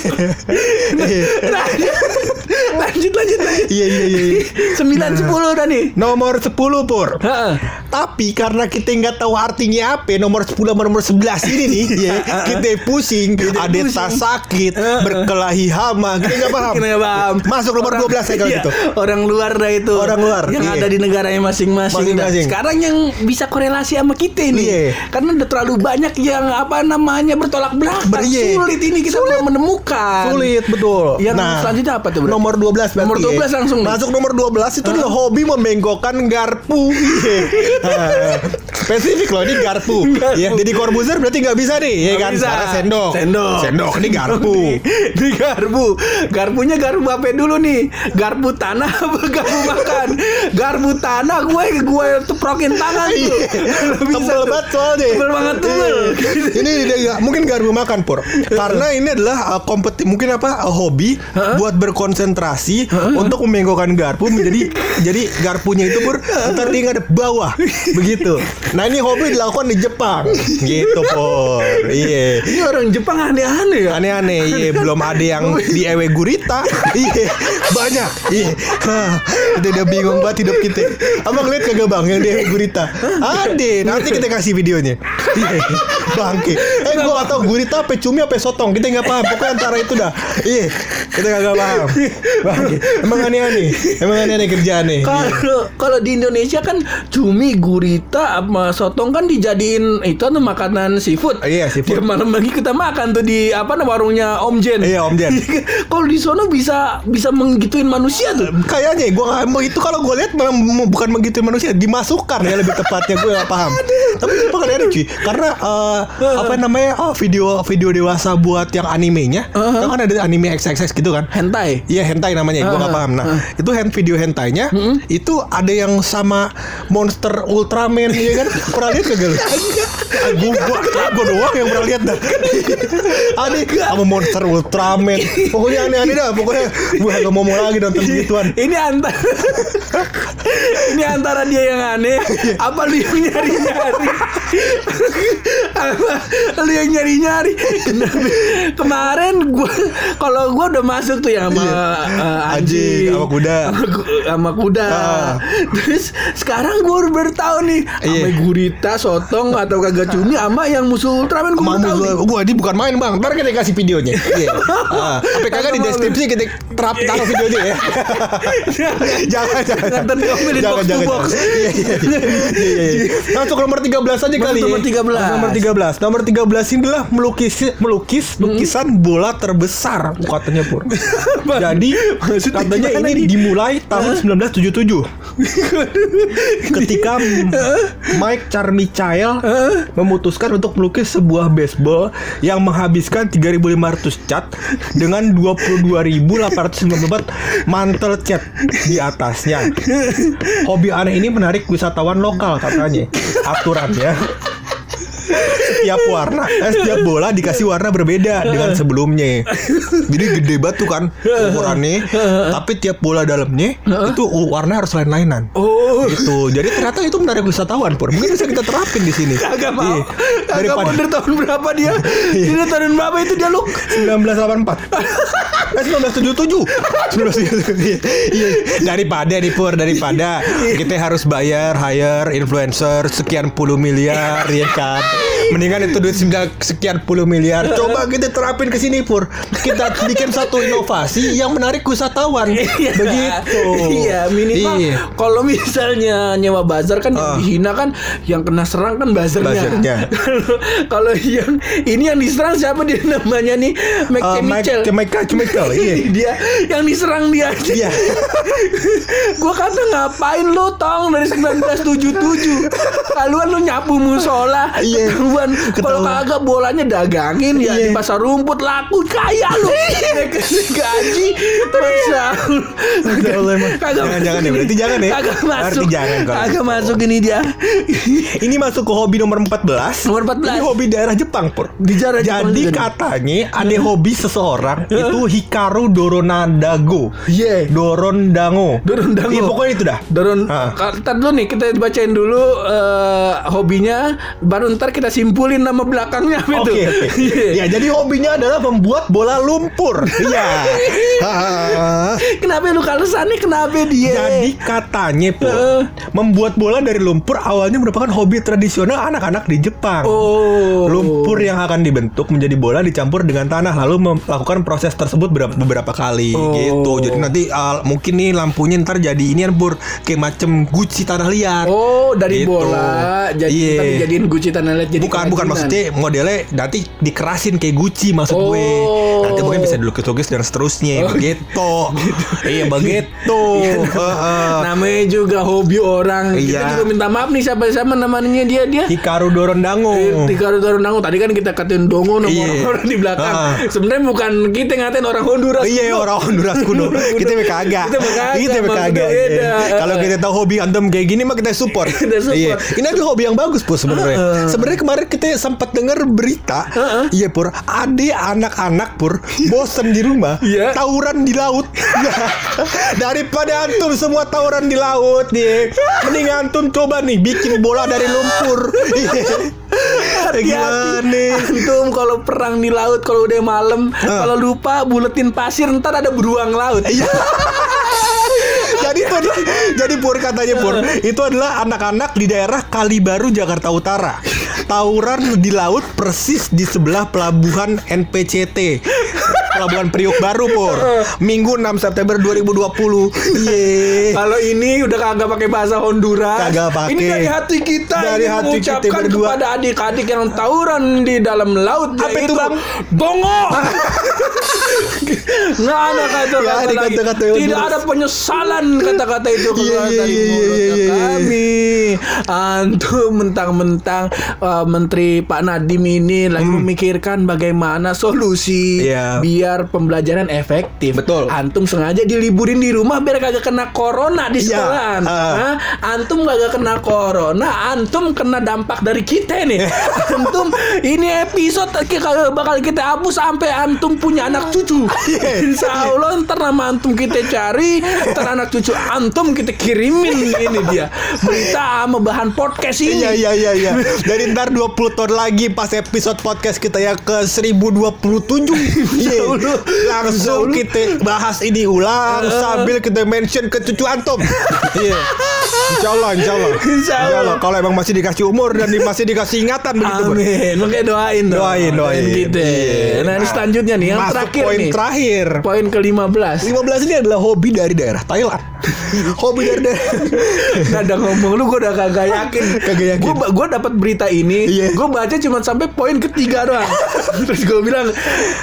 lanjut lanjut lanjut Iya iya iya. iya. sembilan sepuluh dah nih Nomor 10 pur. Heeh. Tapi karena kita nggak tahu artinya apa nomor 10 sama nomor 11 ini nih, ya, [LAUGHS] kita pusing, ada pusing. tas sakit, berkelahi hama, kita nggak paham. Kita nggak paham. Masuk nomor 12 ya kalau Iya, gitu. Orang luar dah itu. Orang luar, Yang iya. ada di negaranya masing-masing. Sekarang yang bisa korelasi sama kita ini. Iya. Karena udah terlalu banyak yang apa namanya bertolak belakang. Ber- iya. Sulit ini kita belum menemukan. Sulit betul. Yang selanjutnya apa tuh? Nomor 12 berarti Nomor 12 ya. langsung nih. Masuk nomor 12 itu adalah hobi membengkokkan garpu. Iya. [LAUGHS] Ah, Spesifik loh ini garpu. Ya, jadi Corbuzier berarti nggak bisa nih, ya kan? bisa. Karena sendok. Sendok. Sendok ini garpu. Di garpu. Garpunya garpu apa dulu nih? Garpu tanah [LAUGHS] apa garpu makan? Garpu tanah gue gue teprokin tangan tuh. Iya. Tebel tuh. banget soalnya. Tebel banget tebel. Iya. ini dia mungkin garpu makan pur. Karena ini adalah uh, kompeti mungkin apa uh, hobi buat berkonsentrasi untuk membengkokkan garpu menjadi [LAUGHS] jadi garpunya itu pur ntar dia ngadep bawah begitu. Nah ini hobi dilakukan di Jepang gitu pur. Iya. Ini orang Jepang aneh-aneh ya. Aneh-aneh, iya belum ada yang di ewe gurita, [LAUGHS] iya banyak, iya. Kita udah bingung banget hidup kita. Abang lihat kagak bang yang di ewe gurita? Ada, nanti kita kasih videonya. Iya, bangke. Eh gua gak tau gurita apa cumi apa sotong, kita nggak paham. Pokoknya antara itu dah. Iya, kita kagak paham. Bangke. Emang aneh-aneh, emang aneh-aneh kerjaannya. Iya. Kalau kalau di Indonesia kan cumi, gurita, sama sotong kan dijadiin itu tuh makanan seafood. Iya, seafood. Malam lagi kita makan tuh di apa namanya warungnya Om Jen. Iya, Om Jen. [LAUGHS] kalau di sono bisa bisa menggituin manusia tuh. Kayaknya gue nggak mau itu kalau gue lihat bukan begitu manusia dimasukkan ya lebih tepatnya gue nggak paham. Tapi itu ada cuy karena eh, apa namanya oh video video dewasa buat yang animenya Uh-huh. kan ada anime XXX gitu kan. Hentai. Iya hentai namanya, gue nggak Uh-huh. paham. Nah itu hand video hentainya itu ada yang sama monster Ultraman ya kan? Pernah lihat kagak lu? Gue doang yang pernah lihat dah. [LAUGHS] ada sama monster Ultraman. Pokoknya aneh-aneh dah. Pokoknya gue gak mau mau lagi nonton begituan. [LAUGHS] Ini antara [LAUGHS] Ini antara dia yang aneh Apa lu yang nyari-nyari Apa lu yang nyari-nyari? Kemarin gua Kalau gua udah masuk tuh ya Sama Iya. eh, Anjing, anjing sama kuda. Sama, ku- sama kuda Ah. Terus sekarang baru baru tahu nih Sama Iya. gurita, sotong Atau kagak cumi Sama yang musuh Ultraman Gua baru tahu gue ini bukan main bang. Ntar kita kasih videonya. [LAUGHS] Iya. Ah, Tapi kagak di deskripsi kita terap taruh videonya ya. [LAUGHS] jangan jangan. Jangan, jangan, box. jangan. [LAUGHS] Iya, iya. Masuk nomor 13 aja kali. nomor ya. 13. Nomor 13. Nomor 13 ini adalah melukis melukis Hmm. Lukisan bola terbesar katanya Pur. [LAUGHS] Jadi Maksudnya katanya ini dimulai tahun 1977. [LAUGHS] Ketika Mike Carmichael memutuskan untuk melukis sebuah baseball yang menghabiskan 3.500 cat dengan 22.894 mantel cat di atasnya. [LAUGHS] Hobi aneh ini menarik wisatawan lokal katanya. Aturannya setiap warna, eh, setiap bola dikasih warna berbeda dengan sebelumnya. Jadi gede banget tuh kan ukurannya, tapi tiap bola dalamnya itu warna harus lain-lainan. Oh. Gitu. Jadi ternyata itu menarik wisatawan pur. Mungkin bisa kita terapin di sini. Kagak mau. Iya. Kagak Daripada mau dari tahun berapa dia? Ini tahun berapa itu dia Luk? 1984 Eh 1977 1977 Iya Daripada nih Pur Daripada Kita harus bayar Hire influencer Sekian puluh miliar Ya kan Mendingan itu duit sekian puluh miliar [LAUGHS] Coba kita terapin ke sini Pur Kita bikin satu inovasi Yang menarik wisatawan [LAUGHS] Begitu Iya minimal Iya. Kalau misalnya nyewa bazar kan Ah. yang dihina kan Yang kena serang kan bazarnya. [LAUGHS] Kalau- yang Ini yang diserang siapa dia namanya nih Mike Eh, Mike Chemical Mike Chemical Iya dia yang diserang dia aja. Iya. Gua kata ngapain lu tong dari 1977 Kaluan lu nyapu musola Iya. Ketahuan Kalau kagak bolanya dagangin ya. Iya. di pasar rumput laku kaya lu. Naik gaji Masa. Jangan, jangan ya, berarti jangan ya. Kagak Berarti masuk. jangan kalau Kagak gitu. masuk ini dia. Ini masuk ke hobi nomor 14 Nomor 14. Ini hobi daerah Jepang Pur. Di daerah Jepang Jadi nih. katanya ada hobi seseorang Itu Hikaru Doronadago Iya. Dorondango. Dorondango. Iya pokoknya itu dah. Dorong, Ah. ntar dulu nih kita bacain dulu eh, hobinya, baru ntar kita simpulin nama belakangnya apa itu. Oke oke [LAUGHS] Iya. Ya jadi hobinya adalah membuat bola lumpur Iya. [LAUGHS] Kenapa lu kalesannya kenapa dia? Jadi katanya Pur Heeh. Membuat bola dari lumpur awalnya merupakan hobi tradisional anak-anak di Jepang oh. Lumpur yang akan dibentuk menjadi bola dicampur dengan tanah lalu melakukan proses tersebut beberapa, beberapa kali Oh. gitu. Jadi nanti uh, mungkin nih lampunya ntar jadi ini pur kayak macem guci tanah liat. Oh, dari Gitu. bola jadi ntar dijadiin Gucci tanah liat jadi bukan bukan kerajinan. maksudnya modelnya nanti dikerasin kayak Gucci maksud gue. Oh. Nanti mungkin bisa dilukis-lukis dan seterusnya Oh, begitu. [LAUGHS] Iya begitu. [LAUGHS] Heeh. Namanya juga hobi orang. Kita Iya. juga minta maaf nih siapa-siapa namanya dia dia. Hikaru Dorondango. Tiga Dorong Dango tadi kan kita katain dongo nama Iya. orang di belakang. Ah. Sebenarnya bukan kita ngatain orang Honduras. Iya kuno. orang Honduras kuno [LAUGHS] Kita kagak Kita kagak, Kita beda. iya. Kalau kita tahu hobi antum kayak gini mah kita support Kita support. Iya Ini adalah hobi yang bagus Pur sebenarnya. Sebenarnya kemarin kita sempat dengar berita Iya Pur. Ada anak-anak Pur Bosen di rumah Iya. Tawuran di laut. [LAUGHS] Daripada antum semua tawuran di laut nih Mending antum coba nih Bikin bola dari lumpur. [LAUGHS] Iya. Gimana? Nih Antum kalau perang di laut kalau udah malam, kalau lupa buletin pasir ntar ada beruang laut. Iya. [LAUGHS] jadi tadi jadi pur katanya pur itu adalah anak-anak di daerah Kalibaru Jakarta Utara tawuran di laut persis di sebelah pelabuhan NPCT pelabuhan Priuk Baru pur Minggu 6 September 2020 Iya Kalau ini udah kagak pakai bahasa Honduras. Kagak pakai. Ini dari hati kita Dari ini hati kita berdua. kepada adik-adik yang tawuran di dalam laut Apa itu, Bang? Dongo. [LAUGHS] Nggak ada kata-kata Nggak ada lagi. kata-kata yang Tidak ada penyesalan kata-kata itu keluar iya, dari iya, iya. kami. Antum mentang-mentang uh, Menteri Pak Nadim ini lagi memikirkan bagaimana solusi Hmm. Iya. Biar pembelajaran efektif. Betul. Antum sengaja diliburin di rumah biar kagak kena corona di Iya, sekolahan. ah. Hah? Antum kagak kena corona, antum kena dampak dari kita nih. [LAUGHS] antum ini episode kagak bakal kita hapus sampai antum punya anak cucu. Iya. Insya Allah ntar nama antum kita cari, ntar anak cucu antum kita kirimin ini dia berita sama bahan podcast ini. Iya iya iya iya. Dari ntar 20 tahun lagi pas episode podcast kita yang ke 1027. [LAUGHS] Iya. Allah. Langsung kita bahas ini ulang sambil kita mention ke cucu antum. [LAUGHS] Iya. Insya Allah, insya Allah. Insya Allah. Kalau emang masih dikasih umur dan masih dikasih ingatan begitu. Amin. Makanya doain dong. Doain, doain. gitu. Nah, ini selanjutnya nih yang Masuk terakhir poin nih. terakhir. Poin ke-15. 15 ini adalah hobi dari daerah Thailand. [LAUGHS] hobi dari daerah. Ada ngomong lu gue udah kagak yakin. Kagak yakin. Gue gue dapat berita ini, Iya. gue baca cuma sampai poin ketiga doang. [LAUGHS] Terus gue bilang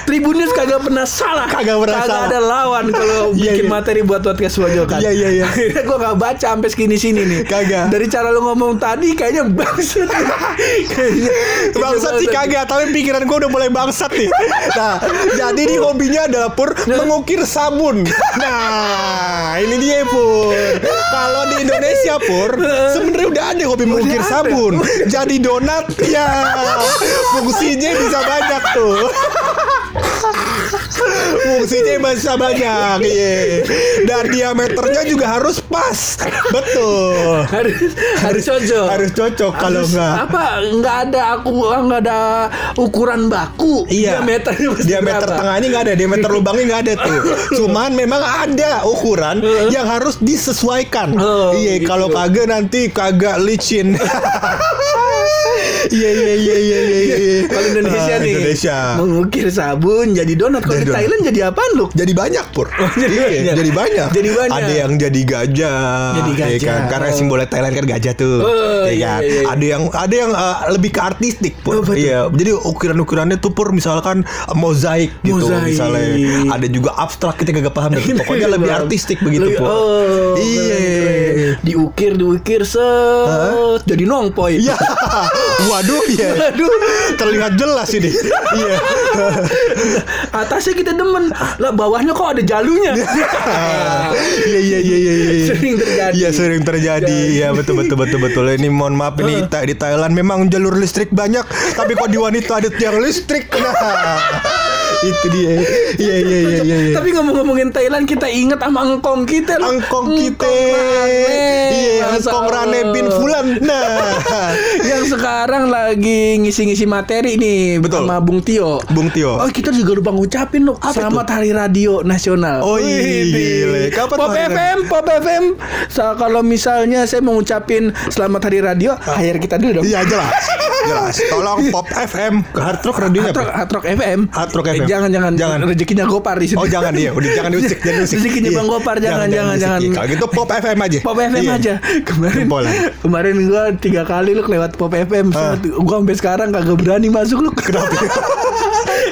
Tribun News kagak pernah salah. Kagak pernah salah. ada lawan kalau [LAUGHS] Iya, bikin iya. materi buat podcast pojokan. Iya, iya, iya. Akhirnya gue gak baca sampai segini sini nih. Kagak. Dari cara lu ngomong tadi kayaknya bangsat. kayaknya [LAUGHS] Bangsat sih kagak, tapi pikiran gue udah mulai bangsat nih. Nah, jadi nih hobinya adalah pur mengukir sabun. Nah, ini dia pur. Kalau di Indonesia pur, sebenarnya udah ada hobi mengukir sabun. Jadi donat, ya fungsinya bisa banyak tuh. Fungsinya bisa banyak, iya. Dan diameternya juga harus pas, betul. harus harus cocok. Harus cocok kalau enggak. apa nggak ada aku nggak ada ukuran baku Iya. diameternya diameter berapa? tengahnya nggak ada, diameter lubangnya nggak ada tuh. Cuman memang ada ukuran yang harus disesuaikan. Oh, iya, gitu. kalau kagak nanti kagak licin. [LAUGHS] Iya iya iya iya iya. iya. kalau Indonesia Ah, nih Indonesia. mengukir sabun jadi donat kalau di donat. Thailand jadi apaan lu Jadi banyak pur. jadi Iya, banyak. Jadi banyak. Jadi banyak. Ada yang jadi gajah. Jadi iya gajah. kan? Karena Oh. simbolnya Thailand kan gajah tuh. Oh, Iya iya, kan? iya, iya. Ada yang ada yang uh, lebih ke artistik pur. Oh, betul. Iya. Jadi ukiran-ukirannya tuh pur misalkan uh, mozaik gitu Mozaik. misalnya. Ada juga abstrak kita kagak paham. gitu. [LAUGHS] Pokoknya lebih artistik begitu Lebih- pur. oh Iya. diukir diukir set jadi nongpoy Iya. [LAUGHS] Waduh, iya. Waduh. Terlihat jelas ini. [LAUGHS] Iya. Atasnya kita demen lah bawahnya kok ada jalunya [LAUGHS] Iya iya iya iya iya. Sering terjadi. Iya sering terjadi. Iya betul betul betul betul. Ini mohon maaf Ta- di Thailand memang jalur listrik banyak, tapi kok di wanita ada tiang listrik. Nah, [LAUGHS] itu dia. Iya iya iya iya. iya. Tapi ngomong-ngomongin Thailand kita inget sama engkong kita loh. Angkong kita. Iya, Masya Angkong Rane bin Fulan. Nah, [LAUGHS] Yang sekarang lagi ngisi-ngisi materi nih Betul. sama Bung Tio. Bung Tio. Oh kita juga lupa ngucapin loh Apa Selamat Hari Radio Nasional Oh, iya. Kapan Pop FM Pop FM so, Kalau misalnya saya mau ngucapin Selamat Hari Radio Hire kita dulu dong Iya jelas. Jelas. Tolong Pop FM Hard Rock radionya Hard Rock? Hard Rock FM Hard Rock FM. Jangan jangan Jangan. Rezekinya Gopar di sini Oh jangan dia, udah jangan diusik, jangan diusik. Rezekinya Iya. Bang Gopar Jangan jangan jangan, diusik. Kalau gitu Pop FM aja. Pop FM Iya. aja Kemarin. Kemarin gua tiga kali lu lewat Pop FM Ah. Gua sampai sekarang kagak berani masuk lu Kenapa? [LAUGHS]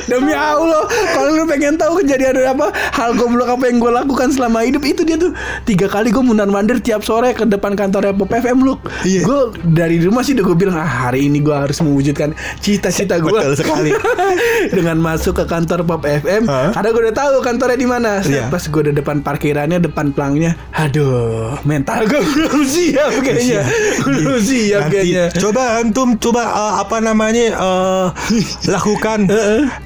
Demi Allah Kalau lu pengen tahu kejadian apa Hal goblok apa yang gue lakukan selama hidup Itu dia tuh Tiga kali gue mundar mandir tiap sore Ke depan kantornya Pop FM lu Iya. Gue dari rumah sih udah gue bilang ah, Hari ini gue harus mewujudkan Cita-cita gue Betul sekali. [LAUGHS] Dengan masuk ke kantor Pop FM Hah? Karena gue udah tahu kantornya di mana Iya. Pas gue udah depan parkirannya Depan pelangnya Aduh Mental gue [LAUGHS] belum siap kayaknya Belum siap Nanti kayaknya coba antum coba uh, apa namanya uh, [LAUGHS] lakukan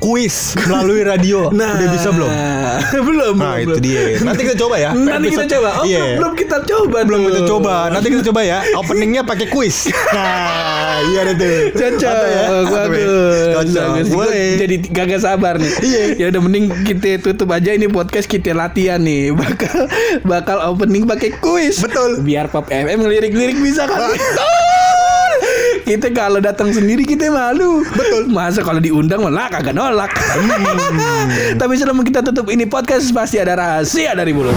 kuis melalui radio. [LAUGHS] Udah bisa belum? [LAUGHS] belum. Nah, belum, itu dia. [LAUGHS] Nanti kita coba ya. Nanti kita coba. Oh, Iya. belum kita coba. Belum kita coba. Nanti kita coba ya. Openingnya pakai kuis. Nah, iya deh tuh. Cocok, ya. Ya. bagus. Gua Boleh. Jadi gagak sabar nih. Iya. Ya udah mending kita tutup aja ini podcast kita latihan nih. Bakal bakal opening pakai kuis. Betul. Biar Pop FM ngelirik-lirik bisa kan. Kita kalau datang sendiri kita malu. Betul. Masa kalau diundang malah kagak nolak. [LAUGHS] Tapi sebelum kita tutup ini podcast pasti ada rahasia dari mulut.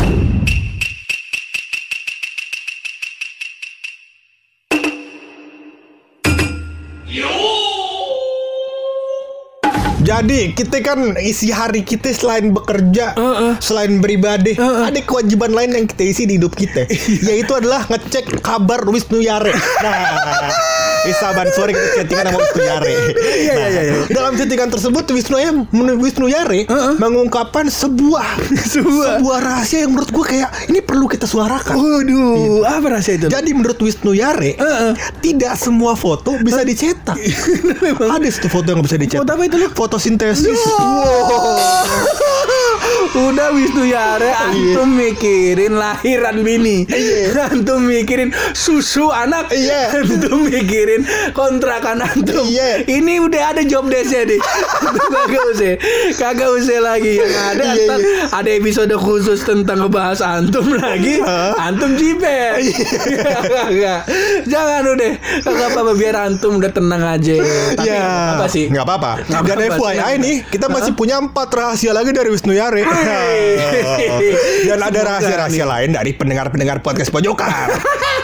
Jadi kita kan isi hari kita selain bekerja, Heeh. selain beribadah, Heeh. ada kewajiban lain yang kita isi di hidup kita, [LAUGHS] yaitu adalah ngecek kabar Wisnu Yare. Nah, eh, saban sore kita chattingan sama Wisnu Yare. Iya, Nah, iya, iya. Dalam chattingan tersebut Wisnu Yare, Wisnu Yare Heeh. mengungkapkan sebuah [LAUGHS] Sebuah. sebuah rahasia yang menurut gue kayak ini perlu kita suarakan. Waduh, apa rahasia itu? Jadi menurut Wisnu Yare, Heeh. tidak semua foto bisa dicetak. [LAUGHS] Ada satu foto yang bisa dicetak. Foto apa itu? Fotosintesis. [LAUGHS] Udah Wisnu Yare Antum mikirin lahiran bini. Iya. Antum mikirin susu anak. Iya. Antum mikirin kontrakan antum. Iya. Ini udah ada job desk-nya nih. [LAUGHS] Kagak usah. Kagak usah lagi. Yang ada Iya, ntar iya. Ada episode khusus tentang ngebahas antum lagi? Antum jiper [LAUGHS] Jangan udah. Kagak apa-apa Biar antum udah tenang aja. Tapi apa sih. Nggak apa-apa. Dan FYI nih, kita masih punya empat rahasia lagi dari Wisnu Yare. Dan ada rahasia-rahasia lain dari pendengar-pendengar podcast pojokan.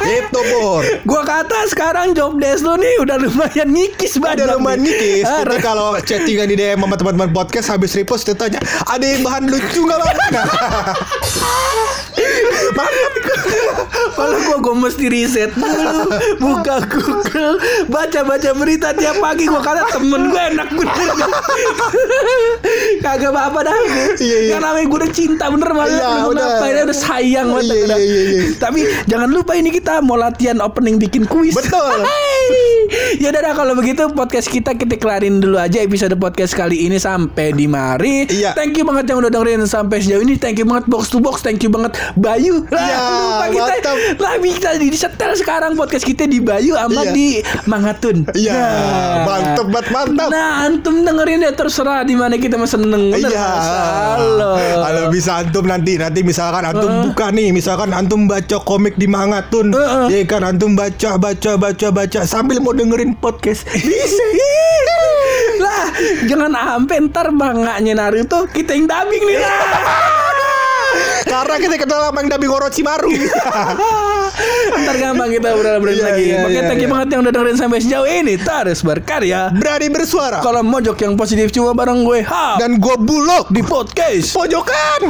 Itu pur. Gua kata sekarang job desk lu nih udah lumayan ngikis banget. Ada lumayan nikis. Ah, Jadi kalau chattingan di DM sama teman-teman podcast habis repost dia tanya, ada yang bahan lucu nggak bang? [LAUGHS] Nah, [LAUGHS] Kalau gua gua mesti riset dulu, buka Google, baca-baca berita tiap pagi gua kata temen gue enak bener. Kagak apa-apa dah. Iya, iya. Yang namanya gue udah cinta bener banget. Iya, udah. ngapain udah sayang banget. Iya, iya, iya, iya. Tapi jangan lupa ini kita mau latihan opening bikin kuis. Betul. Ya udah dah, kalau begitu podcast kita kita kelarin dulu aja episode podcast kali ini sampai di mari. Iya. Thank you banget yang udah dengerin sampai sejauh ini. Thank you banget box to box. Thank you banget Bayu. Lah, Iya, lupa kita mantap. lah kita di setel sekarang podcast kita di Bayu sama Iya. di Mangatun. Iya, mantep banget mantap. Nah, antum dengerin ya terserah di mana kita mau seneng bener. Iya. Halo. Kalau bisa antum nanti nanti misalkan antum buka nih, misalkan antum baca komik di Mangatun, Heeh. ya kan antum baca baca baca baca sambil mau dengerin podcast. Bisa. lah, jangan sampai ntar banganya Naruto kita yang dubbing nih. Karena kita kenal sama yang dubbing Orochimaru. Ntar gampang kita berani Iya, lagi. iya, Makanya iya, thank you iya. banget yang udah dengerin sampai sejauh ini. Terus berkarya. Berani bersuara. Kalau mojok yang positif cuma bareng gue Ha Dan gue bulog di podcast. pojokan.